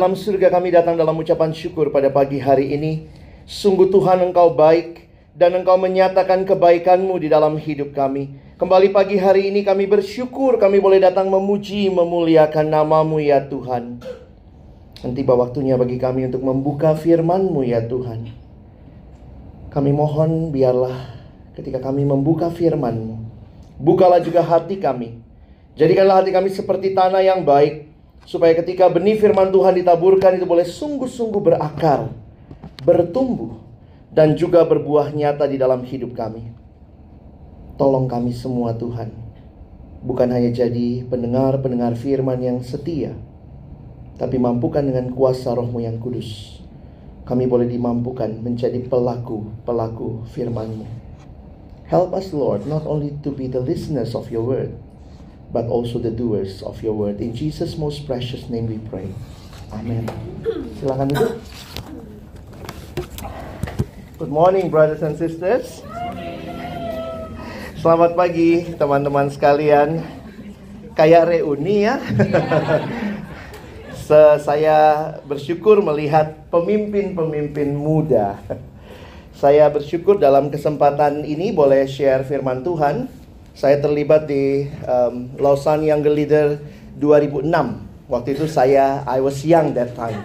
dalam surga kami datang dalam ucapan syukur pada pagi hari ini. Sungguh Tuhan Engkau baik dan Engkau menyatakan kebaikan-Mu di dalam hidup kami. Kembali pagi hari ini kami bersyukur kami boleh datang memuji, memuliakan namamu ya Tuhan. Tiba waktunya bagi kami untuk membuka firman-Mu ya Tuhan. Kami mohon biarlah ketika kami membuka firman-Mu, bukalah juga hati kami. Jadikanlah hati kami seperti tanah yang baik, supaya ketika benih firman Tuhan ditaburkan itu boleh sungguh-sungguh berakar, bertumbuh, dan juga berbuah nyata di dalam hidup kami. Tolong kami semua Tuhan, bukan hanya jadi pendengar-pendengar firman yang setia, tapi mampukan dengan kuasa rohmu yang kudus. Kami boleh dimampukan menjadi pelaku-pelaku firman-Mu. Help us Lord, not only to be the listeners of your word, but also the doers of your word. In Jesus' most precious name we pray. Amen. Silakan duduk. Good morning brothers and sisters. Selamat pagi teman-teman sekalian. Kayak reuni ya. Saya bersyukur melihat pemimpin-pemimpin muda. Saya bersyukur dalam kesempatan ini boleh share firman Tuhan. Saya terlibat di um, Lausanne Young Leader 2006. Waktu itu saya I was young that time.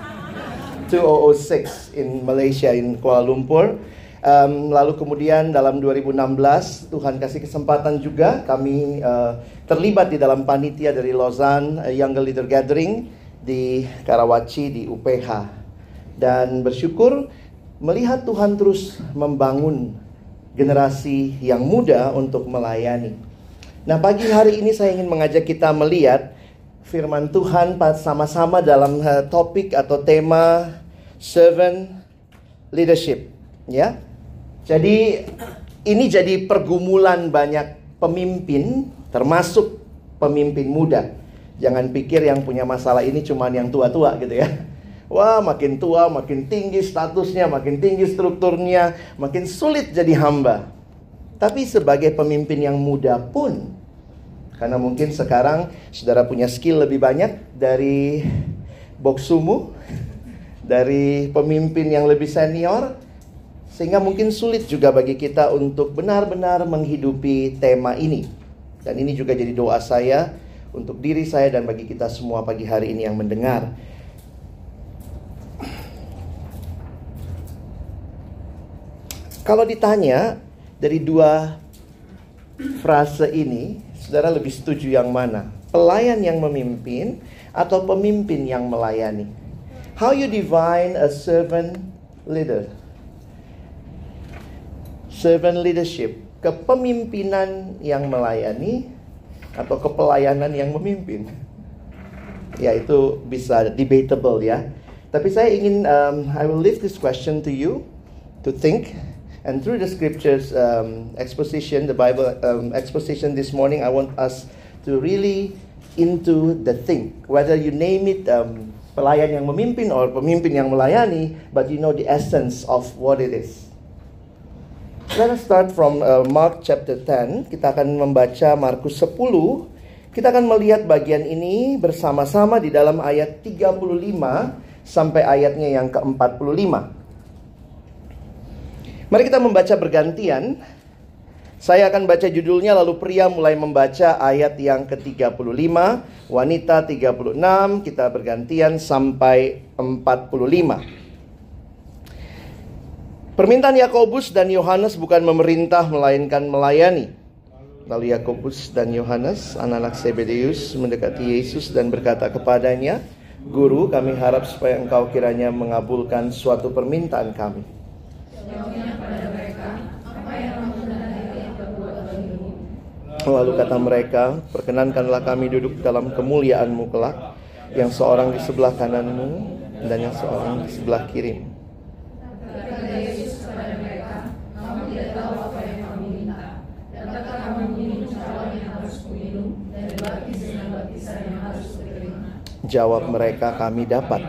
2006 in Malaysia in Kuala Lumpur. Um, lalu kemudian dalam 2016 Tuhan kasih kesempatan juga kami uh, terlibat di dalam panitia dari Lausanne uh, Young Leader Gathering di Karawaci di UPH dan bersyukur melihat Tuhan terus membangun generasi yang muda untuk melayani. Nah, pagi hari ini saya ingin mengajak kita melihat firman Tuhan sama-sama dalam uh, topik atau tema servant leadership, ya. Jadi ini jadi pergumulan banyak pemimpin termasuk pemimpin muda. Jangan pikir yang punya masalah ini cuma yang tua-tua gitu ya. Wah, makin tua, makin tinggi statusnya, makin tinggi strukturnya, makin sulit jadi hamba. Tapi sebagai pemimpin yang muda pun, karena mungkin sekarang saudara punya skill lebih banyak dari boksumu, dari pemimpin yang lebih senior, sehingga mungkin sulit juga bagi kita untuk benar-benar menghidupi tema ini. Dan ini juga jadi doa saya untuk diri saya dan bagi kita semua pagi hari ini yang mendengar. Kalau ditanya dari dua frase ini, saudara lebih setuju yang mana? Pelayan yang memimpin atau pemimpin yang melayani? How you define a servant leader? Servant leadership, kepemimpinan yang melayani atau kepelayanan yang memimpin? Ya itu bisa debatable ya. Tapi saya ingin um, I will leave this question to you to think And through the scriptures um, exposition, the Bible um, exposition this morning, I want us to really into the thing. Whether you name it um, pelayan yang memimpin or pemimpin yang melayani, but you know the essence of what it is. Let us start from uh, Mark chapter 10. Kita akan membaca Markus 10. Kita akan melihat bagian ini bersama-sama di dalam ayat 35 sampai ayatnya yang ke-45. Mari kita membaca bergantian. Saya akan baca judulnya lalu pria mulai membaca ayat yang ke-35, wanita 36, kita bergantian sampai 45. Permintaan Yakobus dan Yohanes bukan memerintah melainkan melayani. Lalu Yakobus dan Yohanes, anak-anak Zebedeus, mendekati Yesus dan berkata kepadanya, "Guru, kami harap supaya engkau kiranya mengabulkan suatu permintaan kami." Lalu kata mereka, perkenankanlah kami duduk dalam kemuliaanmu kelak, yang seorang di sebelah kananmu dan yang seorang di sebelah kirimu. Jawab mereka, kami dapat.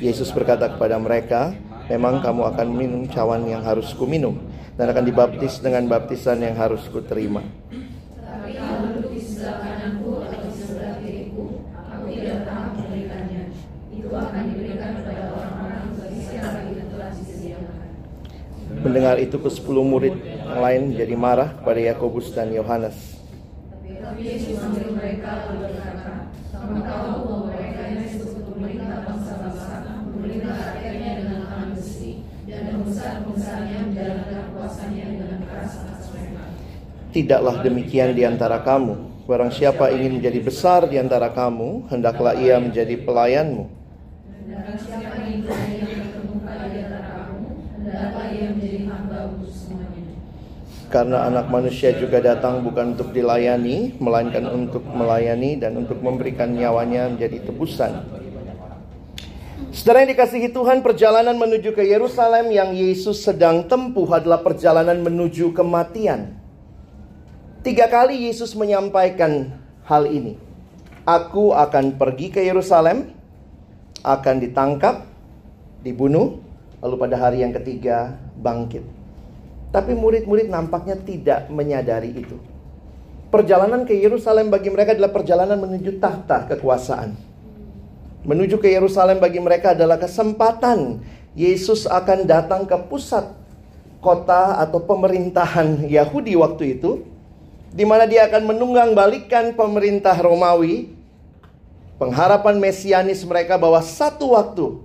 Yesus berkata kepada mereka, memang kamu akan minum cawan yang harus kuminum dan akan dibaptis dengan baptisan yang harus kuterima. Mendengar itu ke sepuluh murid yang lain jadi marah kepada Yakobus dan Yohanes. Tidaklah demikian di antara kamu. Barang siapa ingin menjadi besar di antara kamu, hendaklah ia menjadi pelayanmu. Karena anak manusia juga datang bukan untuk dilayani, melainkan untuk melayani dan untuk memberikan nyawanya menjadi tebusan. Saudara yang dikasihi Tuhan, perjalanan menuju ke Yerusalem yang Yesus sedang tempuh adalah perjalanan menuju kematian. Tiga kali Yesus menyampaikan hal ini. Aku akan pergi ke Yerusalem, akan ditangkap, dibunuh, lalu pada hari yang ketiga bangkit. Tapi murid-murid nampaknya tidak menyadari itu. Perjalanan ke Yerusalem bagi mereka adalah perjalanan menuju tahta kekuasaan. Menuju ke Yerusalem bagi mereka adalah kesempatan Yesus akan datang ke pusat kota atau pemerintahan Yahudi waktu itu di mana dia akan menunggang balikan pemerintah Romawi pengharapan mesianis mereka bahwa satu waktu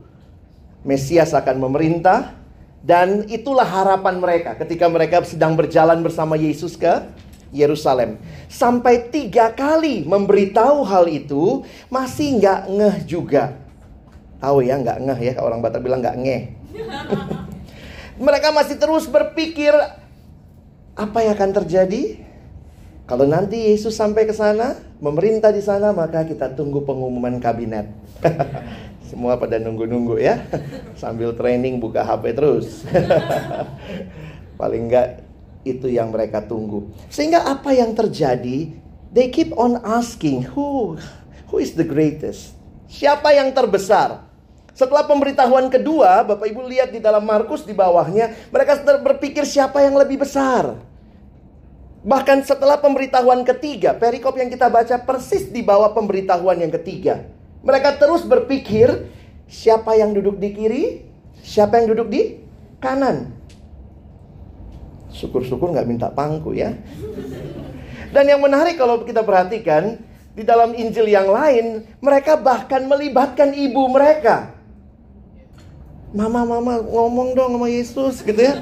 Mesias akan memerintah dan itulah harapan mereka ketika mereka sedang berjalan bersama Yesus ke Yerusalem. Sampai tiga kali memberitahu hal itu, masih nggak ngeh juga. Tahu ya nggak ngeh ya, orang Batak bilang nggak ngeh. mereka masih terus berpikir apa yang akan terjadi kalau nanti Yesus sampai ke sana, memerintah di sana, maka kita tunggu pengumuman kabinet. Semua pada nunggu-nunggu ya. Sambil training buka HP terus. Paling enggak itu yang mereka tunggu. Sehingga apa yang terjadi? They keep on asking, who Who is the greatest? Siapa yang terbesar? Setelah pemberitahuan kedua, Bapak Ibu lihat di dalam Markus di bawahnya, mereka berpikir siapa yang lebih besar. Bahkan setelah pemberitahuan ketiga, perikop yang kita baca persis di bawah pemberitahuan yang ketiga. Mereka terus berpikir siapa yang duduk di kiri, siapa yang duduk di kanan. Syukur-syukur nggak minta pangku ya. Dan yang menarik kalau kita perhatikan, di dalam Injil yang lain, mereka bahkan melibatkan ibu mereka. Mama, mama ngomong dong sama Yesus gitu ya.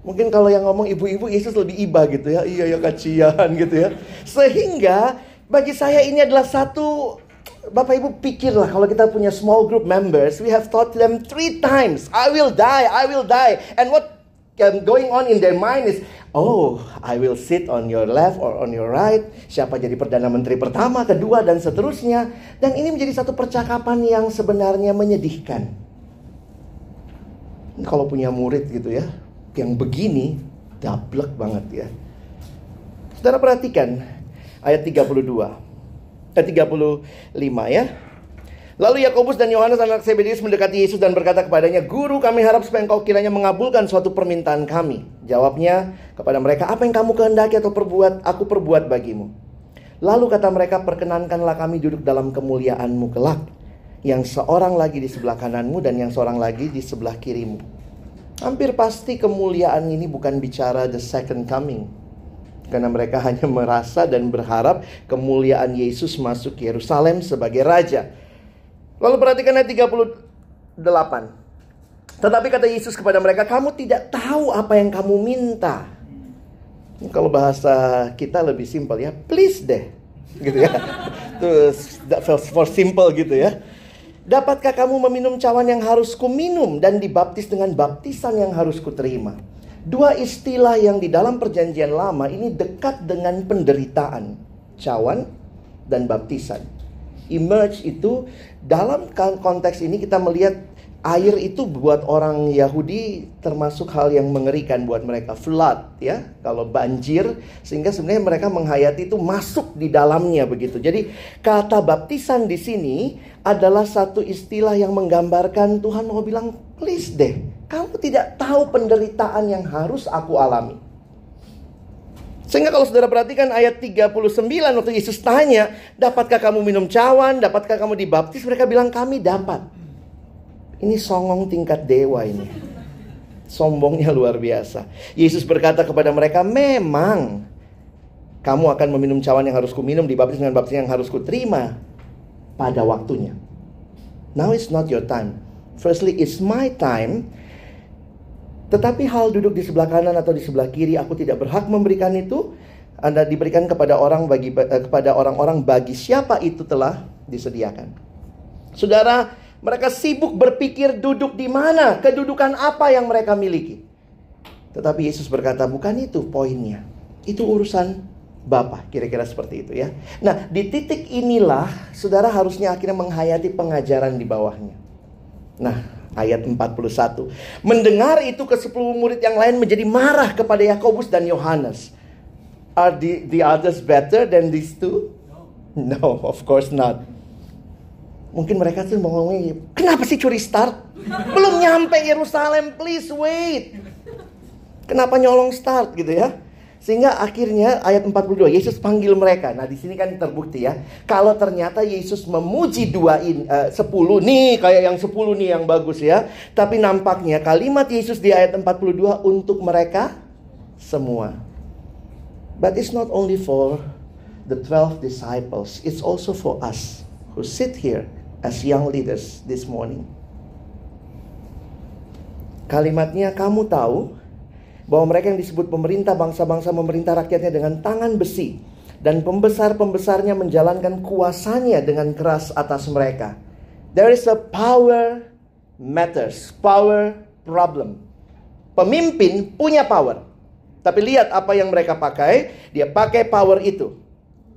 Mungkin kalau yang ngomong ibu-ibu Yesus lebih iba gitu ya. Iya ya kacian gitu ya. Sehingga bagi saya ini adalah satu Bapak Ibu pikirlah kalau kita punya small group members, we have taught them three times, I will die, I will die. And what going on in their mind is, oh, I will sit on your left or on your right. Siapa jadi perdana menteri pertama, kedua dan seterusnya. Dan ini menjadi satu percakapan yang sebenarnya menyedihkan. Kalau punya murid gitu ya, yang begini dablek banget ya. Saudara perhatikan ayat 32. Eh 35 ya. Lalu Yakobus dan Yohanes anak Zebedeus mendekati Yesus dan berkata kepadanya, "Guru, kami harap supaya engkau kiranya mengabulkan suatu permintaan kami." Jawabnya kepada mereka, "Apa yang kamu kehendaki atau perbuat, aku perbuat bagimu." Lalu kata mereka, "Perkenankanlah kami duduk dalam kemuliaanmu kelak, yang seorang lagi di sebelah kananmu dan yang seorang lagi di sebelah kirimu." Hampir pasti kemuliaan ini bukan bicara the second coming. Karena mereka hanya merasa dan berharap kemuliaan Yesus masuk Yerusalem sebagai raja. Lalu perhatikan ayat 38. Tetapi kata Yesus kepada mereka, kamu tidak tahu apa yang kamu minta. Kalau bahasa kita lebih simpel ya, please deh. Gitu ya. Terus for simple gitu ya. Dapatkah kamu meminum cawan yang harus kuminum dan dibaptis dengan baptisan yang harus kuterima? Dua istilah yang di dalam perjanjian lama ini dekat dengan penderitaan. Cawan dan baptisan. Emerge itu dalam konteks ini kita melihat air itu buat orang Yahudi termasuk hal yang mengerikan buat mereka. Flood ya. Kalau banjir sehingga sebenarnya mereka menghayati itu masuk di dalamnya begitu. Jadi kata baptisan di sini adalah satu istilah yang menggambarkan Tuhan mau bilang please deh kamu tidak tahu penderitaan yang harus aku alami. Sehingga kalau saudara perhatikan ayat 39 waktu Yesus tanya, dapatkah kamu minum cawan, dapatkah kamu dibaptis? Mereka bilang kami dapat. Ini songong tingkat dewa ini. Sombongnya luar biasa. Yesus berkata kepada mereka, memang kamu akan meminum cawan yang harus kuminum, dibaptis dengan baptis yang harus kuterima pada waktunya. Now it's not your time. Firstly, it's my time. Tetapi hal duduk di sebelah kanan atau di sebelah kiri, aku tidak berhak memberikan itu. Anda diberikan kepada orang bagi eh, kepada orang-orang bagi siapa itu telah disediakan. Saudara, mereka sibuk berpikir duduk di mana, kedudukan apa yang mereka miliki. Tetapi Yesus berkata, bukan itu poinnya. Itu urusan Bapa, kira-kira seperti itu ya. Nah, di titik inilah saudara harusnya akhirnya menghayati pengajaran di bawahnya. Nah, ayat 41. Mendengar itu ke sepuluh murid yang lain menjadi marah kepada Yakobus dan Yohanes. Are the, the others better than these two? No, of course not. Mungkin mereka tuh ngomongnya, kenapa sih curi start? Belum nyampe Yerusalem, please wait. Kenapa nyolong start gitu ya? Sehingga akhirnya ayat 42 Yesus panggil mereka. Nah di sini kan terbukti ya. Kalau ternyata Yesus memuji dua in, uh, sepuluh nih kayak yang sepuluh nih yang bagus ya. Tapi nampaknya kalimat Yesus di ayat 42 untuk mereka semua. But it's not only for the 12 disciples. It's also for us who sit here as young leaders this morning. Kalimatnya kamu tahu bahwa mereka yang disebut pemerintah bangsa-bangsa memerintah rakyatnya dengan tangan besi dan pembesar-pembesarnya menjalankan kuasanya dengan keras atas mereka. There is a power matters, power problem. Pemimpin punya power. Tapi lihat apa yang mereka pakai, dia pakai power itu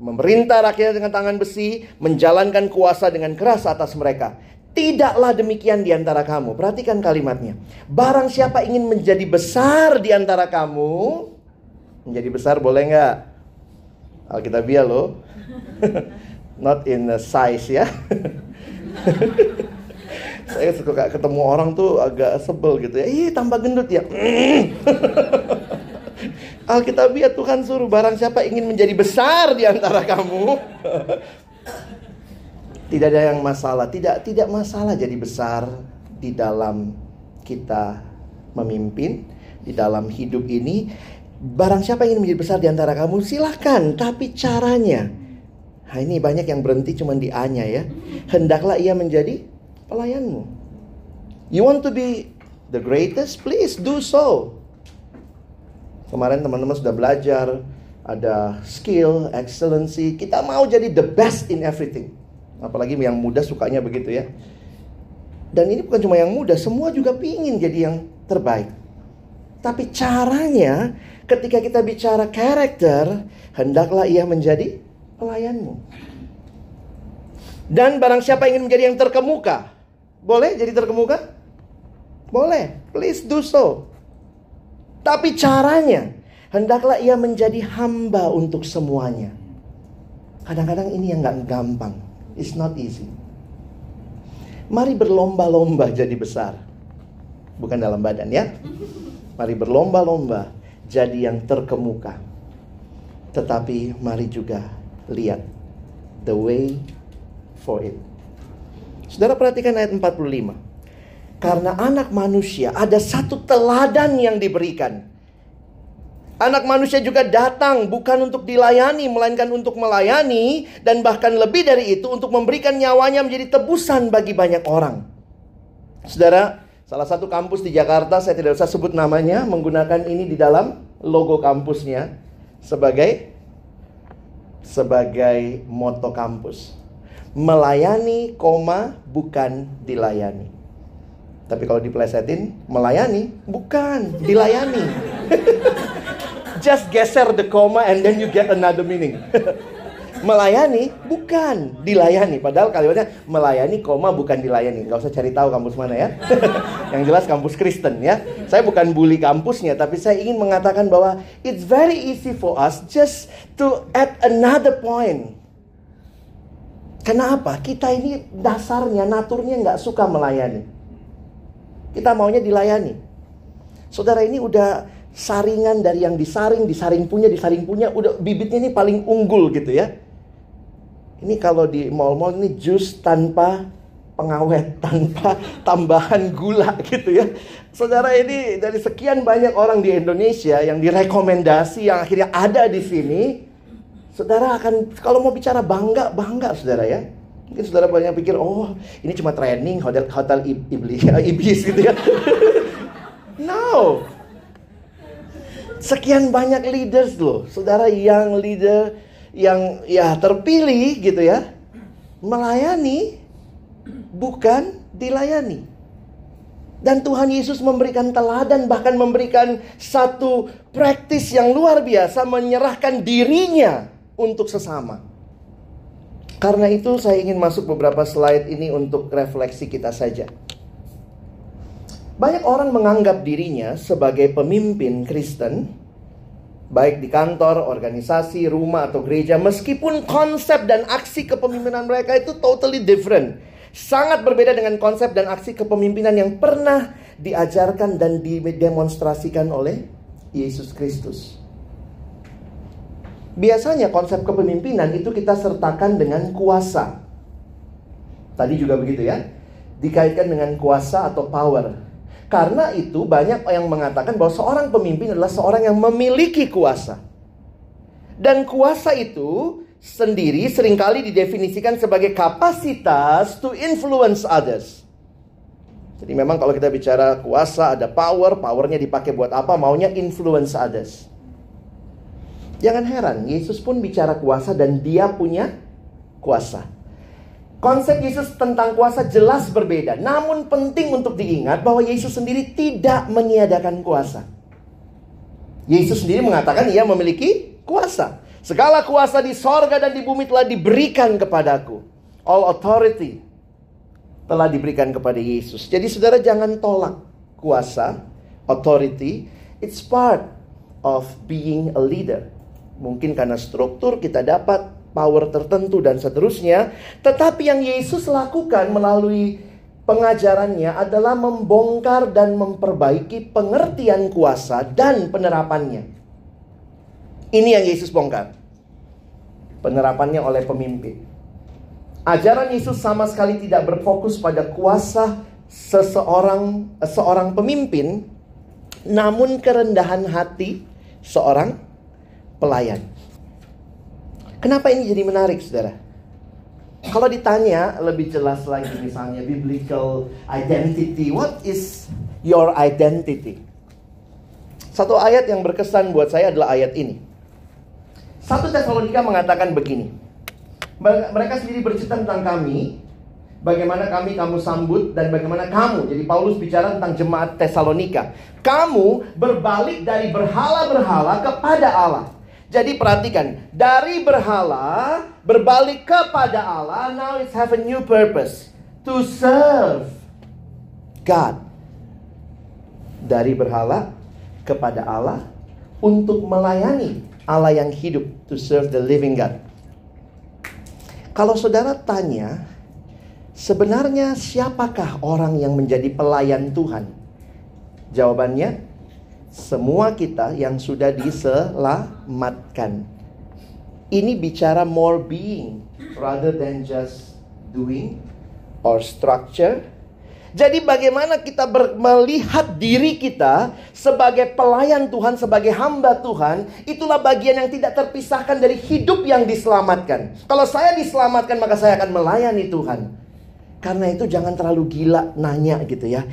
memerintah rakyat dengan tangan besi, menjalankan kuasa dengan keras atas mereka. Tidaklah demikian di antara kamu. Perhatikan kalimatnya. Barang siapa ingin menjadi besar di antara kamu, menjadi besar boleh nggak? Alkitabiah loh. not in the size ya. Saya suka ketemu orang tuh agak sebel gitu ya. Ih, tambah gendut ya. Alkitabiah Tuhan suruh barang siapa ingin menjadi besar di antara kamu. tidak ada yang masalah, tidak tidak masalah jadi besar di dalam kita memimpin di dalam hidup ini. Barang siapa ingin menjadi besar di antara kamu, silahkan. Tapi caranya, nah ini banyak yang berhenti cuma di A-nya ya. Hendaklah ia menjadi pelayanmu. You want to be the greatest? Please do so. Kemarin teman-teman sudah belajar, ada skill, excellency. Kita mau jadi the best in everything. Apalagi yang muda sukanya begitu ya. Dan ini bukan cuma yang muda, semua juga pingin jadi yang terbaik. Tapi caranya ketika kita bicara karakter, hendaklah ia menjadi pelayanmu. Dan barang siapa ingin menjadi yang terkemuka, boleh jadi terkemuka? Boleh, please do so. Tapi caranya, hendaklah ia menjadi hamba untuk semuanya. Kadang-kadang ini yang gak gampang. It's not easy. Mari berlomba-lomba jadi besar. Bukan dalam badan ya. Mari berlomba-lomba jadi yang terkemuka. Tetapi mari juga lihat the way for it. Saudara perhatikan ayat 45. Karena anak manusia ada satu teladan yang diberikan. Anak manusia juga datang bukan untuk dilayani, melainkan untuk melayani, dan bahkan lebih dari itu, untuk memberikan nyawanya menjadi tebusan bagi banyak orang. Saudara, Salah satu kampus di Jakarta, saya tidak usah sebut namanya, menggunakan ini di dalam logo kampusnya sebagai sebagai moto kampus. Melayani, koma, bukan dilayani. Tapi kalau diplesetin, melayani, bukan dilayani. Just geser the comma and then you get another meaning. melayani bukan dilayani. Padahal kalimatnya melayani koma bukan dilayani. Gak usah cari tahu kampus mana ya. Yang jelas kampus Kristen ya. Saya bukan bully kampusnya, tapi saya ingin mengatakan bahwa it's very easy for us just to add another point. Kenapa? Kita ini dasarnya, naturnya nggak suka melayani. Kita maunya dilayani. Saudara ini udah saringan dari yang disaring, disaring punya, disaring punya, udah bibitnya ini paling unggul gitu ya. Ini kalau di mall-mall ini jus tanpa pengawet, tanpa tambahan gula gitu ya. Saudara ini dari sekian banyak orang di Indonesia yang direkomendasi yang akhirnya ada di sini, saudara akan kalau mau bicara bangga, bangga saudara ya. Mungkin saudara banyak pikir, oh ini cuma training hotel hotel iblis, iblis gitu ya. no. Sekian banyak leaders loh, saudara yang leader yang ya terpilih gitu ya melayani bukan dilayani. Dan Tuhan Yesus memberikan teladan bahkan memberikan satu praktis yang luar biasa menyerahkan dirinya untuk sesama. Karena itu saya ingin masuk beberapa slide ini untuk refleksi kita saja. Banyak orang menganggap dirinya sebagai pemimpin Kristen baik di kantor, organisasi, rumah atau gereja meskipun konsep dan aksi kepemimpinan mereka itu totally different. Sangat berbeda dengan konsep dan aksi kepemimpinan yang pernah diajarkan dan didemonstrasikan oleh Yesus Kristus. Biasanya konsep kepemimpinan itu kita sertakan dengan kuasa. Tadi juga begitu ya. Dikaitkan dengan kuasa atau power. Karena itu banyak yang mengatakan bahwa seorang pemimpin adalah seorang yang memiliki kuasa. Dan kuasa itu sendiri sering kali didefinisikan sebagai kapasitas to influence others. Jadi memang kalau kita bicara kuasa ada power, powernya dipakai buat apa? Maunya influence others. Jangan heran, Yesus pun bicara kuasa dan dia punya kuasa. Konsep Yesus tentang kuasa jelas berbeda. Namun penting untuk diingat bahwa Yesus sendiri tidak meniadakan kuasa. Yesus sendiri mengatakan ia memiliki kuasa. Segala kuasa di sorga dan di bumi telah diberikan kepadaku. All authority telah diberikan kepada Yesus. Jadi saudara jangan tolak kuasa, authority. It's part of being a leader. Mungkin karena struktur kita dapat power tertentu dan seterusnya. Tetapi yang Yesus lakukan melalui pengajarannya adalah membongkar dan memperbaiki pengertian kuasa dan penerapannya. Ini yang Yesus bongkar. Penerapannya oleh pemimpin. Ajaran Yesus sama sekali tidak berfokus pada kuasa seseorang seorang pemimpin namun kerendahan hati seorang pelayan. Kenapa ini jadi menarik, Saudara? Kalau ditanya lebih jelas lagi misalnya biblical identity, what is your identity? Satu ayat yang berkesan buat saya adalah ayat ini. Satu Tesalonika mengatakan begini. Mereka sendiri bercerita tentang kami, bagaimana kami kamu sambut dan bagaimana kamu. Jadi Paulus bicara tentang jemaat Tesalonika. Kamu berbalik dari berhala-berhala kepada Allah. Jadi perhatikan, dari berhala berbalik kepada Allah, now it have a new purpose to serve God. Dari berhala kepada Allah untuk melayani Allah yang hidup, to serve the living God. Kalau saudara tanya, sebenarnya siapakah orang yang menjadi pelayan Tuhan? Jawabannya, semua kita yang sudah diselamatkan. Ini bicara more being rather than just doing or structure. Jadi bagaimana kita melihat diri kita sebagai pelayan Tuhan, sebagai hamba Tuhan, itulah bagian yang tidak terpisahkan dari hidup yang diselamatkan. Kalau saya diselamatkan maka saya akan melayani Tuhan. Karena itu jangan terlalu gila nanya gitu ya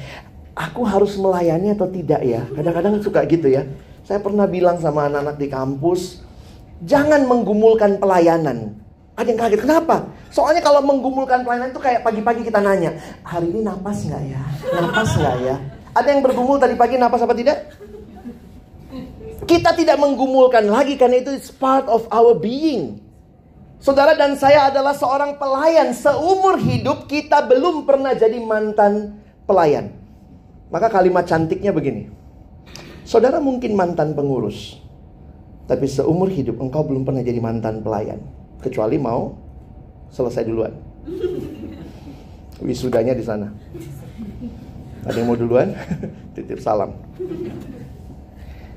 aku harus melayani atau tidak ya? Kadang-kadang suka gitu ya. Saya pernah bilang sama anak-anak di kampus, jangan menggumulkan pelayanan. Ada yang kaget, kenapa? Soalnya kalau menggumulkan pelayanan itu kayak pagi-pagi kita nanya, hari ini napas nggak ya? Napas nggak ya? Ada yang bergumul tadi pagi napas apa tidak? Kita tidak menggumulkan lagi karena itu is part of our being. Saudara dan saya adalah seorang pelayan. Seumur hidup kita belum pernah jadi mantan pelayan. Maka kalimat cantiknya begini. Saudara mungkin mantan pengurus. Tapi seumur hidup engkau belum pernah jadi mantan pelayan. Kecuali mau selesai duluan. Wisudanya di sana. Ada yang mau duluan? Titip salam.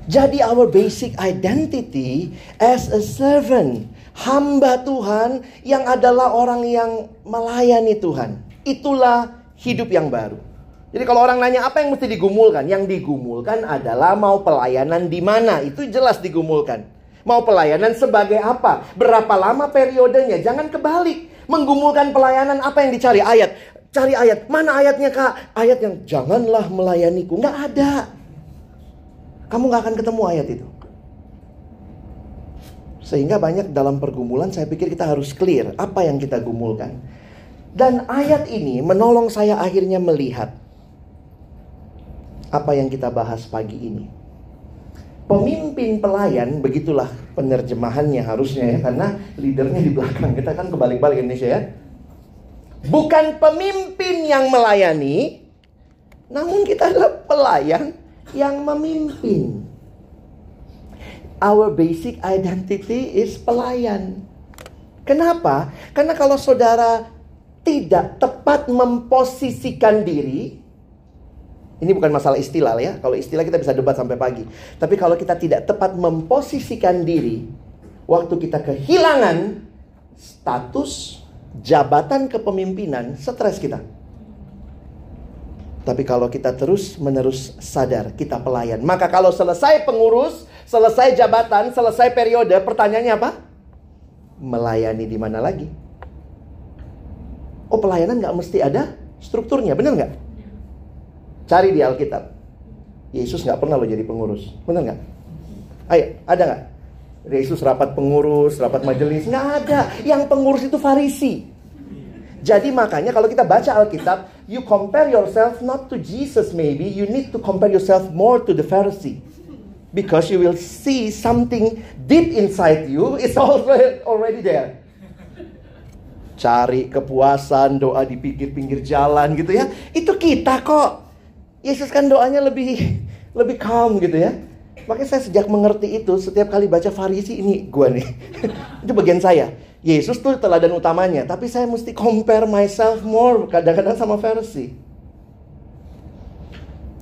Jadi our basic identity as a servant, hamba Tuhan yang adalah orang yang melayani Tuhan. Itulah hidup yang baru. Jadi kalau orang nanya apa yang mesti digumulkan? Yang digumulkan adalah mau pelayanan di mana? Itu jelas digumulkan. Mau pelayanan sebagai apa? Berapa lama periodenya? Jangan kebalik. Menggumulkan pelayanan apa yang dicari? Ayat. Cari ayat. Mana ayatnya kak? Ayat yang janganlah melayaniku. Nggak ada. Kamu nggak akan ketemu ayat itu. Sehingga banyak dalam pergumulan saya pikir kita harus clear apa yang kita gumulkan. Dan ayat ini menolong saya akhirnya melihat apa yang kita bahas pagi ini. Pemimpin pelayan, begitulah penerjemahannya harusnya ya, karena leadernya di belakang. Kita kan kebalik-balik Indonesia ya. Bukan pemimpin yang melayani, namun kita adalah pelayan yang memimpin. Our basic identity is pelayan. Kenapa? Karena kalau saudara tidak tepat memposisikan diri, ini bukan masalah istilah ya. Kalau istilah kita bisa debat sampai pagi. Tapi kalau kita tidak tepat memposisikan diri, waktu kita kehilangan status jabatan kepemimpinan, stres kita. Tapi kalau kita terus menerus sadar kita pelayan, maka kalau selesai pengurus, selesai jabatan, selesai periode, pertanyaannya apa? Melayani di mana lagi? Oh pelayanan nggak mesti ada strukturnya, benar nggak? Cari di Alkitab. Yesus nggak pernah lo jadi pengurus. Benar nggak? Ayo, ada nggak? Yesus rapat pengurus, rapat majelis. Nggak ada. Yang pengurus itu farisi. Jadi makanya kalau kita baca Alkitab, you compare yourself not to Jesus maybe, you need to compare yourself more to the Pharisee. Because you will see something deep inside you is already, already there. Cari kepuasan, doa di pinggir-pinggir jalan gitu ya. Itu kita kok. Yesus kan doanya lebih lebih calm gitu ya. Makanya saya sejak mengerti itu, setiap kali baca Farisi ini gua nih. itu bagian saya. Yesus tuh teladan utamanya, tapi saya mesti compare myself more kadang-kadang sama versi.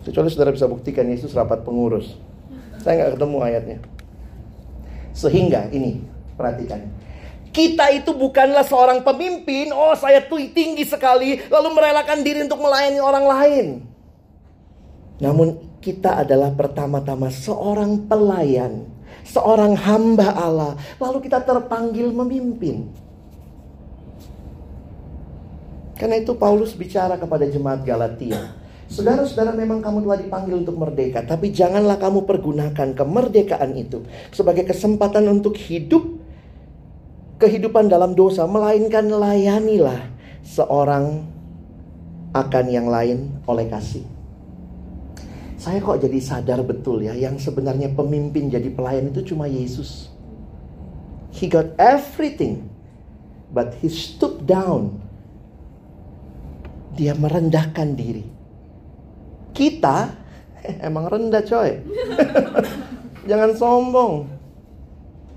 Kecuali saudara bisa buktikan Yesus rapat pengurus. Saya nggak ketemu ayatnya. Sehingga ini, perhatikan. Kita itu bukanlah seorang pemimpin, oh saya tuh tinggi sekali, lalu merelakan diri untuk melayani orang lain. Namun kita adalah pertama-tama seorang pelayan seorang hamba Allah, lalu kita terpanggil memimpin. Karena itu Paulus bicara kepada jemaat Galatia. Saudara-saudara memang kamu telah dipanggil untuk merdeka, tapi janganlah kamu pergunakan kemerdekaan itu sebagai kesempatan untuk hidup kehidupan dalam dosa, melainkan layanilah seorang akan yang lain oleh kasih saya kok jadi sadar betul ya yang sebenarnya pemimpin jadi pelayan itu cuma Yesus. He got everything but he stood down. Dia merendahkan diri. Kita emang rendah coy. Jangan sombong.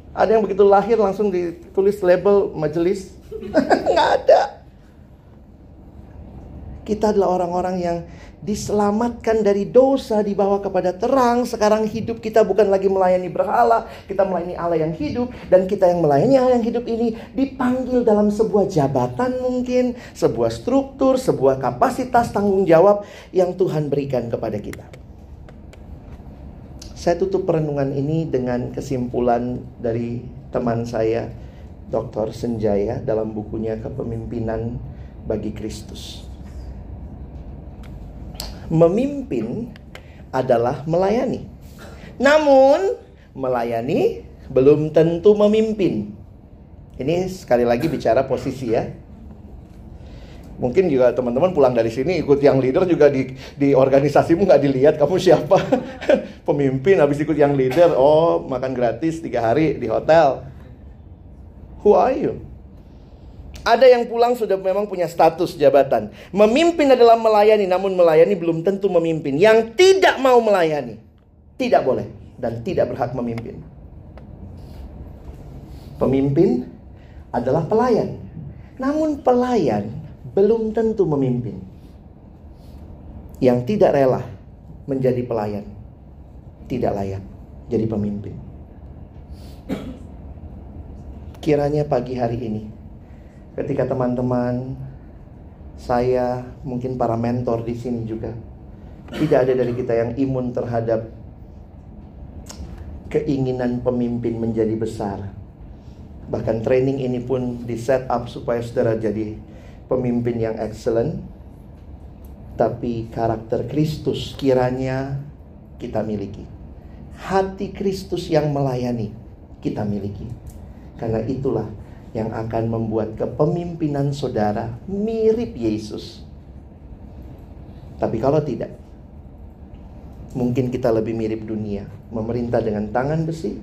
Ada yang begitu lahir langsung ditulis label majelis. Nggak ada. Kita adalah orang-orang yang diselamatkan dari dosa, dibawa kepada terang. Sekarang hidup kita bukan lagi melayani berhala, kita melayani Allah yang hidup dan kita yang melayani Allah yang hidup ini dipanggil dalam sebuah jabatan mungkin, sebuah struktur, sebuah kapasitas tanggung jawab yang Tuhan berikan kepada kita. Saya tutup perenungan ini dengan kesimpulan dari teman saya Dr. Senjaya dalam bukunya Kepemimpinan bagi Kristus memimpin adalah melayani. Namun, melayani belum tentu memimpin. Ini sekali lagi bicara posisi ya. Mungkin juga teman-teman pulang dari sini ikut yang leader juga di di organisasimu nggak dilihat kamu siapa pemimpin habis ikut yang leader oh makan gratis tiga hari di hotel. Who are you? Ada yang pulang sudah memang punya status jabatan. Memimpin adalah melayani, namun melayani belum tentu memimpin. Yang tidak mau melayani, tidak boleh dan tidak berhak memimpin. Pemimpin adalah pelayan, namun pelayan belum tentu memimpin. Yang tidak rela menjadi pelayan, tidak layak jadi pemimpin. Kiranya pagi hari ini ketika teman-teman saya mungkin para mentor di sini juga tidak ada dari kita yang imun terhadap keinginan pemimpin menjadi besar. Bahkan training ini pun di set up supaya saudara jadi pemimpin yang excellent. Tapi karakter Kristus kiranya kita miliki. Hati Kristus yang melayani kita miliki. Karena itulah yang akan membuat kepemimpinan saudara mirip Yesus. Tapi kalau tidak, mungkin kita lebih mirip dunia, memerintah dengan tangan besi,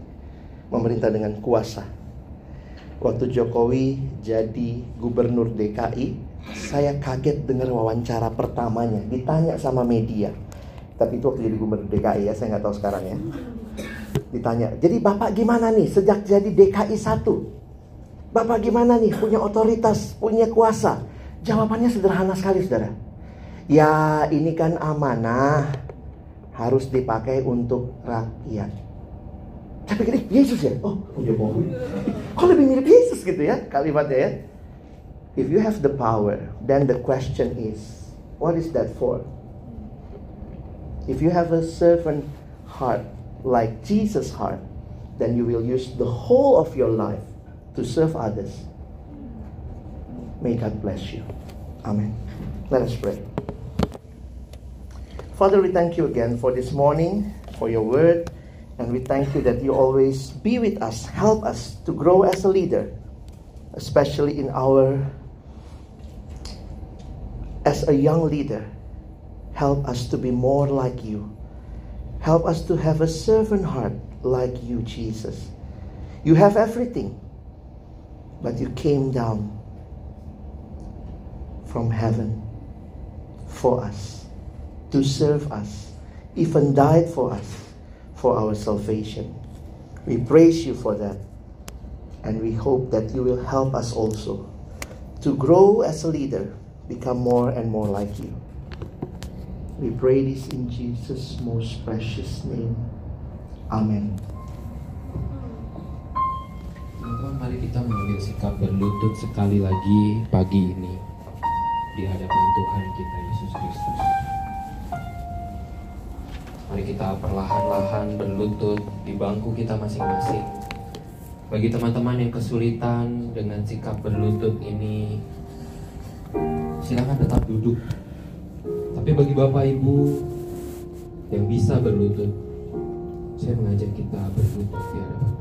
memerintah dengan kuasa. Waktu Jokowi jadi gubernur DKI, saya kaget dengar wawancara pertamanya, ditanya sama media. Tapi itu waktu jadi gubernur DKI ya, saya nggak tahu sekarang ya. Ditanya, jadi Bapak gimana nih sejak jadi DKI 1? Bapak gimana nih punya otoritas, punya kuasa? Jawabannya sederhana sekali saudara. Ya ini kan amanah harus dipakai untuk rakyat. Saya pikir Yesus ya. Oh, Jokowi. Kok lebih mirip Yesus gitu ya kalimatnya ya. If you have the power, then the question is, what is that for? If you have a servant heart like Jesus' heart, then you will use the whole of your life to serve others. May God bless you. Amen. Let us pray. Father, we thank you again for this morning, for your word, and we thank you that you always be with us, help us to grow as a leader, especially in our as a young leader. Help us to be more like you. Help us to have a servant heart like you, Jesus. You have everything but you came down from heaven for us, to serve us, even died for us, for our salvation. We praise you for that. And we hope that you will help us also to grow as a leader, become more and more like you. We pray this in Jesus' most precious name. Amen. Mari kita mengambil sikap berlutut sekali lagi pagi ini di hadapan Tuhan kita Yesus Kristus. Mari kita perlahan-lahan berlutut di bangku kita masing-masing. Bagi teman-teman yang kesulitan dengan sikap berlutut ini, silakan tetap duduk. Tapi bagi Bapak Ibu yang bisa berlutut, saya mengajak kita berlutut di hadapan